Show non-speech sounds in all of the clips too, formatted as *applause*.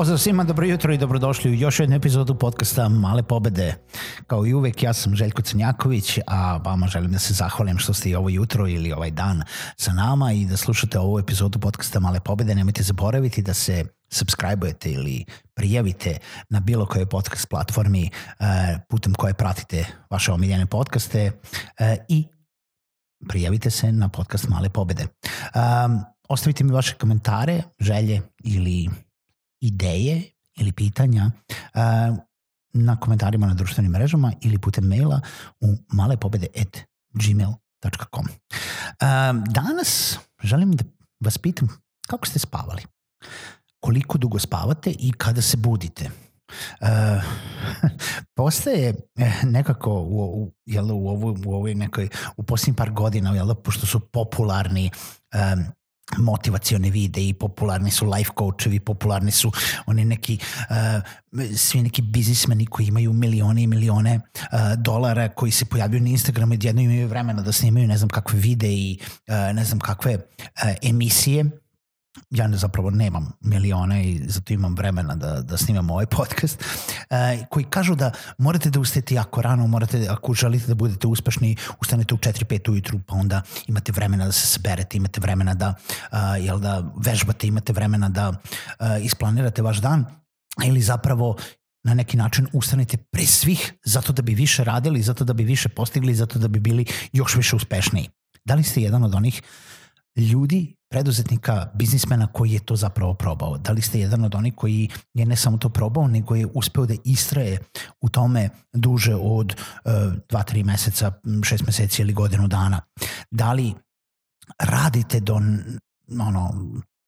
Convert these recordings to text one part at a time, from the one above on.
Pozdrav svima, dobro jutro i dobrodošli u još jednu epizodu podcasta Male pobede. Kao i uvek, ja sam Željko Crnjaković, a vama želim da se zahvalim što ste i ovo jutro ili ovaj dan sa nama i da slušate ovu epizodu podcasta Male pobede. Nemojte zaboraviti da se subscribe-ujete ili prijavite na bilo kojoj podcast platformi uh, putem koje pratite vaše omiljene podcaste uh, i prijavite se na podcast Male pobede. Um, ostavite mi vaše komentare, želje ili ideje ili pitanja na komentarima na društvenim mrežama ili putem maila u malepobede.gmail.com. Danas želim da vas pitam kako ste spavali? Koliko dugo spavate i kada se budite? Uh, *laughs* postaje nekako u, u, jel, u, ovu, u ovoj nekoj, u posljednjih par godina, jel, pošto su popularni um, motivacione videi, popularni su life coachevi, popularni su oni neki uh, svi neki biznismeni koji imaju milione i milione uh, dolara koji se pojavljaju na Instagramu i jedno imaju vremena da snimaju ne znam kakve videi i uh, ne znam kakve uh, emisije ja ne, zapravo nemam milione i zato imam vremena da, da snimam ovaj podcast, uh, koji kažu da morate da ustajete jako rano, morate, ako želite da budete uspešni, ustanete u 4-5 ujutru, pa onda imate vremena da se saberete, imate vremena da, uh, jel da vežbate, imate vremena da uh, isplanirate vaš dan, ili zapravo na neki način ustanete pre svih zato da bi više radili, zato da bi više postigli, zato da bi bili još više uspešniji. Da li ste jedan od onih ljudi preduzetnika, biznismena koji je to zapravo probao? Da li ste jedan od onih koji je ne samo to probao, nego je uspeo da istraje u tome duže od uh, 2-3 meseca, 6 meseci ili godinu dana? Da li radite do ono,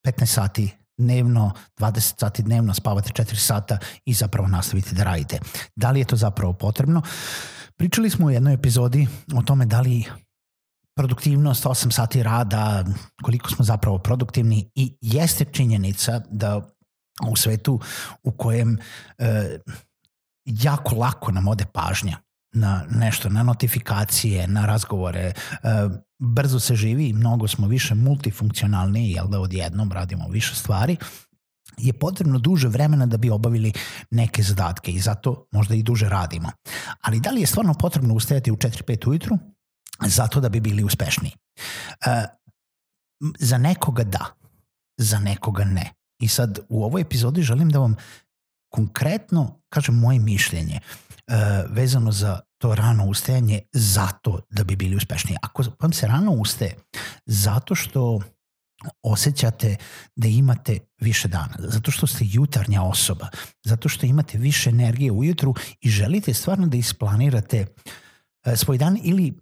15 sati dnevno, 20 sati dnevno, spavate 4 sata i zapravo nastavite da radite. Da li je to zapravo potrebno? Pričali smo u jednoj epizodi o tome da li produktivnost, 8 sati rada, koliko smo zapravo produktivni i jeste činjenica da u svetu u kojem e, jako lako nam ode pažnja na nešto, na notifikacije, na razgovore, e, brzo se živi i mnogo smo više multifunkcionalni, jel da odjednom radimo više stvari, je potrebno duže vremena da bi obavili neke zadatke i zato možda i duže radimo. Ali da li je stvarno potrebno ustajati u 4-5 ujutru? Zato da bi bili uspešni. Uh, za nekoga da, za nekoga ne. I sad u ovoj epizodi želim da vam konkretno kažem moje mišljenje uh, vezano za to rano ustajanje zato da bi bili uspešni. Ako vam se rano ustaje zato što osjećate da imate više dana, zato što ste jutarnja osoba, zato što imate više energije ujutru i želite stvarno da isplanirate uh, svoj dan ili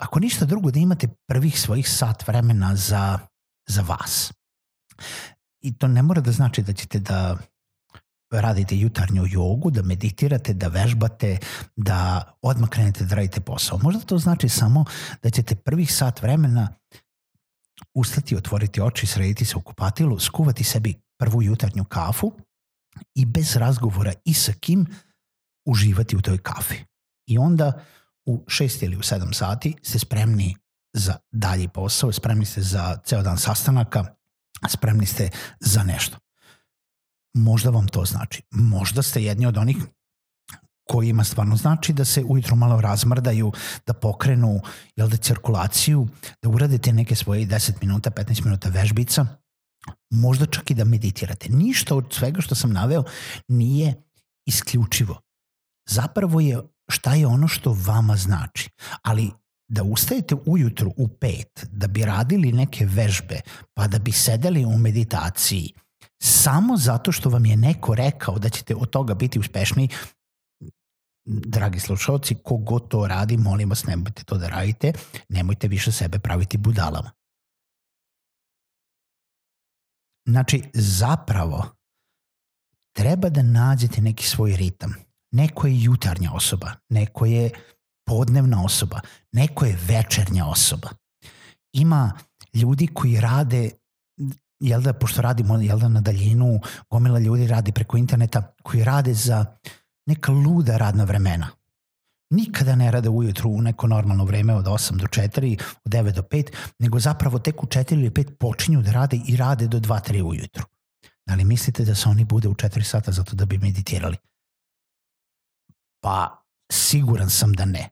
ako ništa drugo, da imate prvih svojih sat vremena za, za vas. I to ne mora da znači da ćete da radite jutarnju jogu, da meditirate, da vežbate, da odmah krenete da radite posao. Možda to znači samo da ćete prvih sat vremena ustati, otvoriti oči, srediti se u kupatilu, skuvati sebi prvu jutarnju kafu i bez razgovora i sa kim uživati u toj kafi. I onda u 6 ili u 7 sati ste spremni za dalji posao, spremni ste za ceo dan sastanaka, spremni ste za nešto. Možda vam to znači. Možda ste jedni od onih kojima stvarno znači da se ujutro malo razmrdaju, da pokrenu jel da, cirkulaciju, da uradite neke svoje 10 minuta, 15 minuta vežbica, možda čak i da meditirate. Ništa od svega što sam naveo nije isključivo. Zapravo je šta je ono što vama znači. Ali da ustajete ujutru u pet, da bi radili neke vežbe, pa da bi sedeli u meditaciji, samo zato što vam je neko rekao da ćete od toga biti uspešniji, dragi slušalci, kogo to radi, molim vas, nemojte to da radite, nemojte više sebe praviti budalama. Znači, zapravo, treba da nađete neki svoj ritam. Neko je jutarnja osoba, neko je podnevna osoba, neko je večernja osoba. Ima ljudi koji rade jel da, pošto radimo jel da, na daljinu, gomila ljudi radi preko interneta, koji rade za neka luda radna vremena. Nikada ne rade ujutru u neko normalno vreme od 8 do 4, od 9 do 5, nego zapravo tek u 4 ili 5 počinju da rade i rade do 2-3 ujutru. Da li mislite da se oni bude u 4 sata zato da bi meditirali? Pa siguran sam da ne.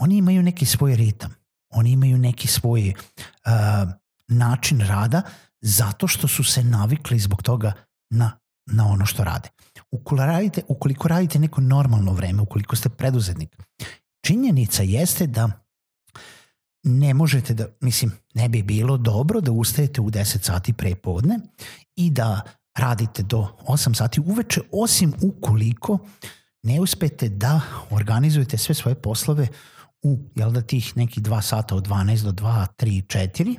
Oni imaju neki svoj ritam. Oni imaju neki svoj uh, način rada zato što su se navikli zbog toga na, na ono što rade. Ukoliko radite, ukoliko radite neko normalno vreme, ukoliko ste preduzetnik, činjenica jeste da ne možete da, mislim, ne bi bilo dobro da ustajete u 10 sati pre podne i da radite do 8 sati uveče, osim ukoliko ne uspete da organizujete sve svoje poslove u, jel da, tih nekih 2 sata od 12 do 2, 3, 4,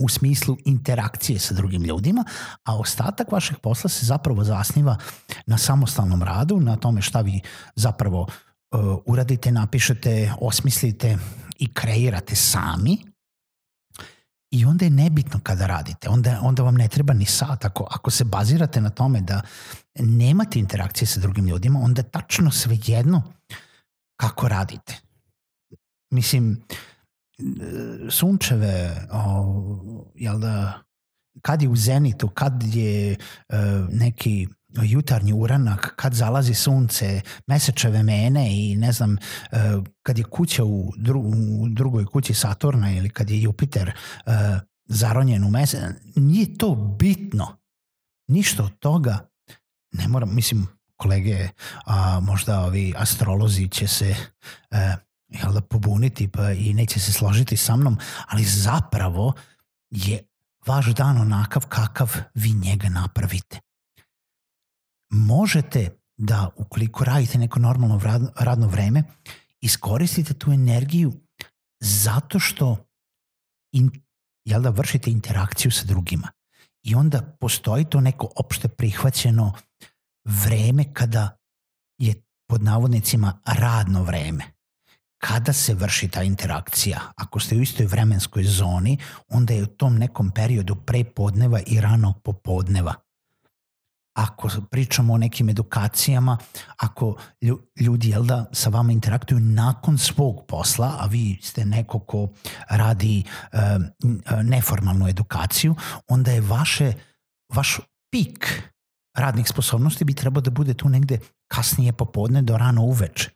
u smislu interakcije sa drugim ljudima, a ostatak vašeg posla se zapravo zasniva na samostalnom radu, na tome šta vi zapravo uh, uradite, napišete, osmislite i kreirate sami i onda je nebitno kada radite, onda, onda vam ne treba ni sat. Ako, ako se bazirate na tome da nemate interakcije sa drugim ljudima, onda je tačno sve jedno kako radite. Mislim, sunčeve, o, jel da, kad je u zenitu, kad je uh, neki jutarnji uranak, kad zalazi sunce, mesečeve mene i ne znam, uh, kad je kuća u, dru, u drugoj kući Saturna ili kad je Jupiter uh, zaronjen u mesec, nije to bitno. Ništa od toga ne moram, mislim, kolege, a, možda ovi astrolozi će se uh, jel da, pobuniti pa i neće se složiti sa mnom, ali zapravo je vaš dan onakav kakav vi njega napravite. Možete da, ukoliko radite neko normalno radno vreme, iskoristite tu energiju zato što in, jel da, vršite interakciju sa drugima. I onda postoji to neko opšte prihvaćeno vreme kada je pod navodnicima radno vreme kada se vrši ta interakcija. Ako ste u istoj vremenskoj zoni, onda je u tom nekom periodu pre podneva i ranog popodneva. Ako pričamo o nekim edukacijama, ako ljudi jel da, sa vama interaktuju nakon svog posla, a vi ste neko ko radi e, neformalnu edukaciju, onda je vaše, vaš pik radnih sposobnosti bi trebao da bude tu negde kasnije popodne do rano uveče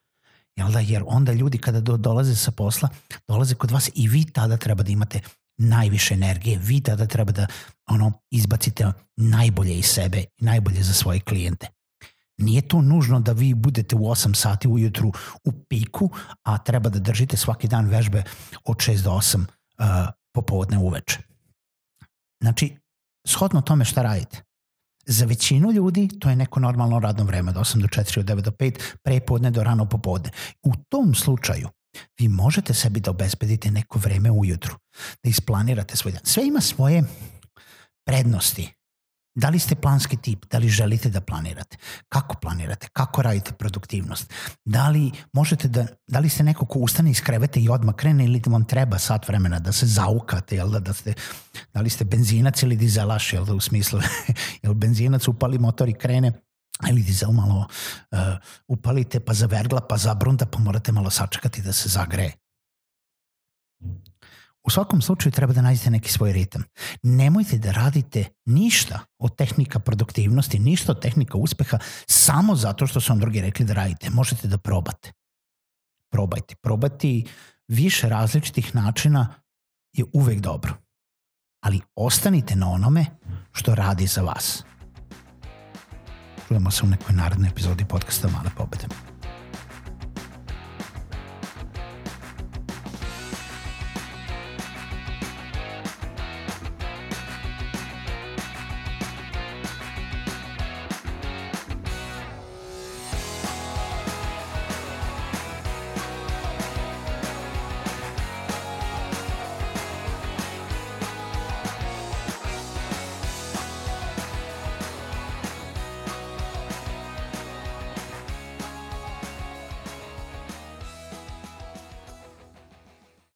Jel da? Jer onda ljudi kada do, dolaze sa posla, dolaze kod vas i vi tada treba da imate najviše energije, vi tada treba da ono izbacite najbolje iz sebe, najbolje za svoje klijente. Nije to nužno da vi budete u 8 sati ujutru u piku, a treba da držite svaki dan vežbe od 6 do 8 uh, popodne uveče. Znači, shodno tome šta radite. Za većinu ljudi to je neko normalno radno vreme, od 8 do 4, od 9 do 5, prepodne do rano popodne. U tom slučaju vi možete sebi da obezbedite neko vreme ujutru, da isplanirate svoj dan. Sve ima svoje prednosti Da li ste planski tip? Da li želite da planirate? Kako planirate? Kako radite produktivnost? Da li možete da, da li ste neko ko ustane iz kreveta i odmah krene ili vam treba sat vremena da se zaukate, jel da, da ste, da li ste benzinac ili dizelaš, jel da u smislu, *laughs* jel benzinac upali motor i krene, ili dizel malo uh, upalite pa zavergla pa zabrunda pa morate malo sačekati da se zagreje. U svakom slučaju treba da nađete neki svoj ritam. Nemojte da radite ništa od tehnika produktivnosti, ništa od tehnika uspeha samo zato što su vam drugi rekli da radite. Možete da probate. Probajte. Probati više različitih načina je uvek dobro. Ali ostanite na onome što radi za vas. Čujemo se u nekoj narednoj epizodi podcasta Male pobede.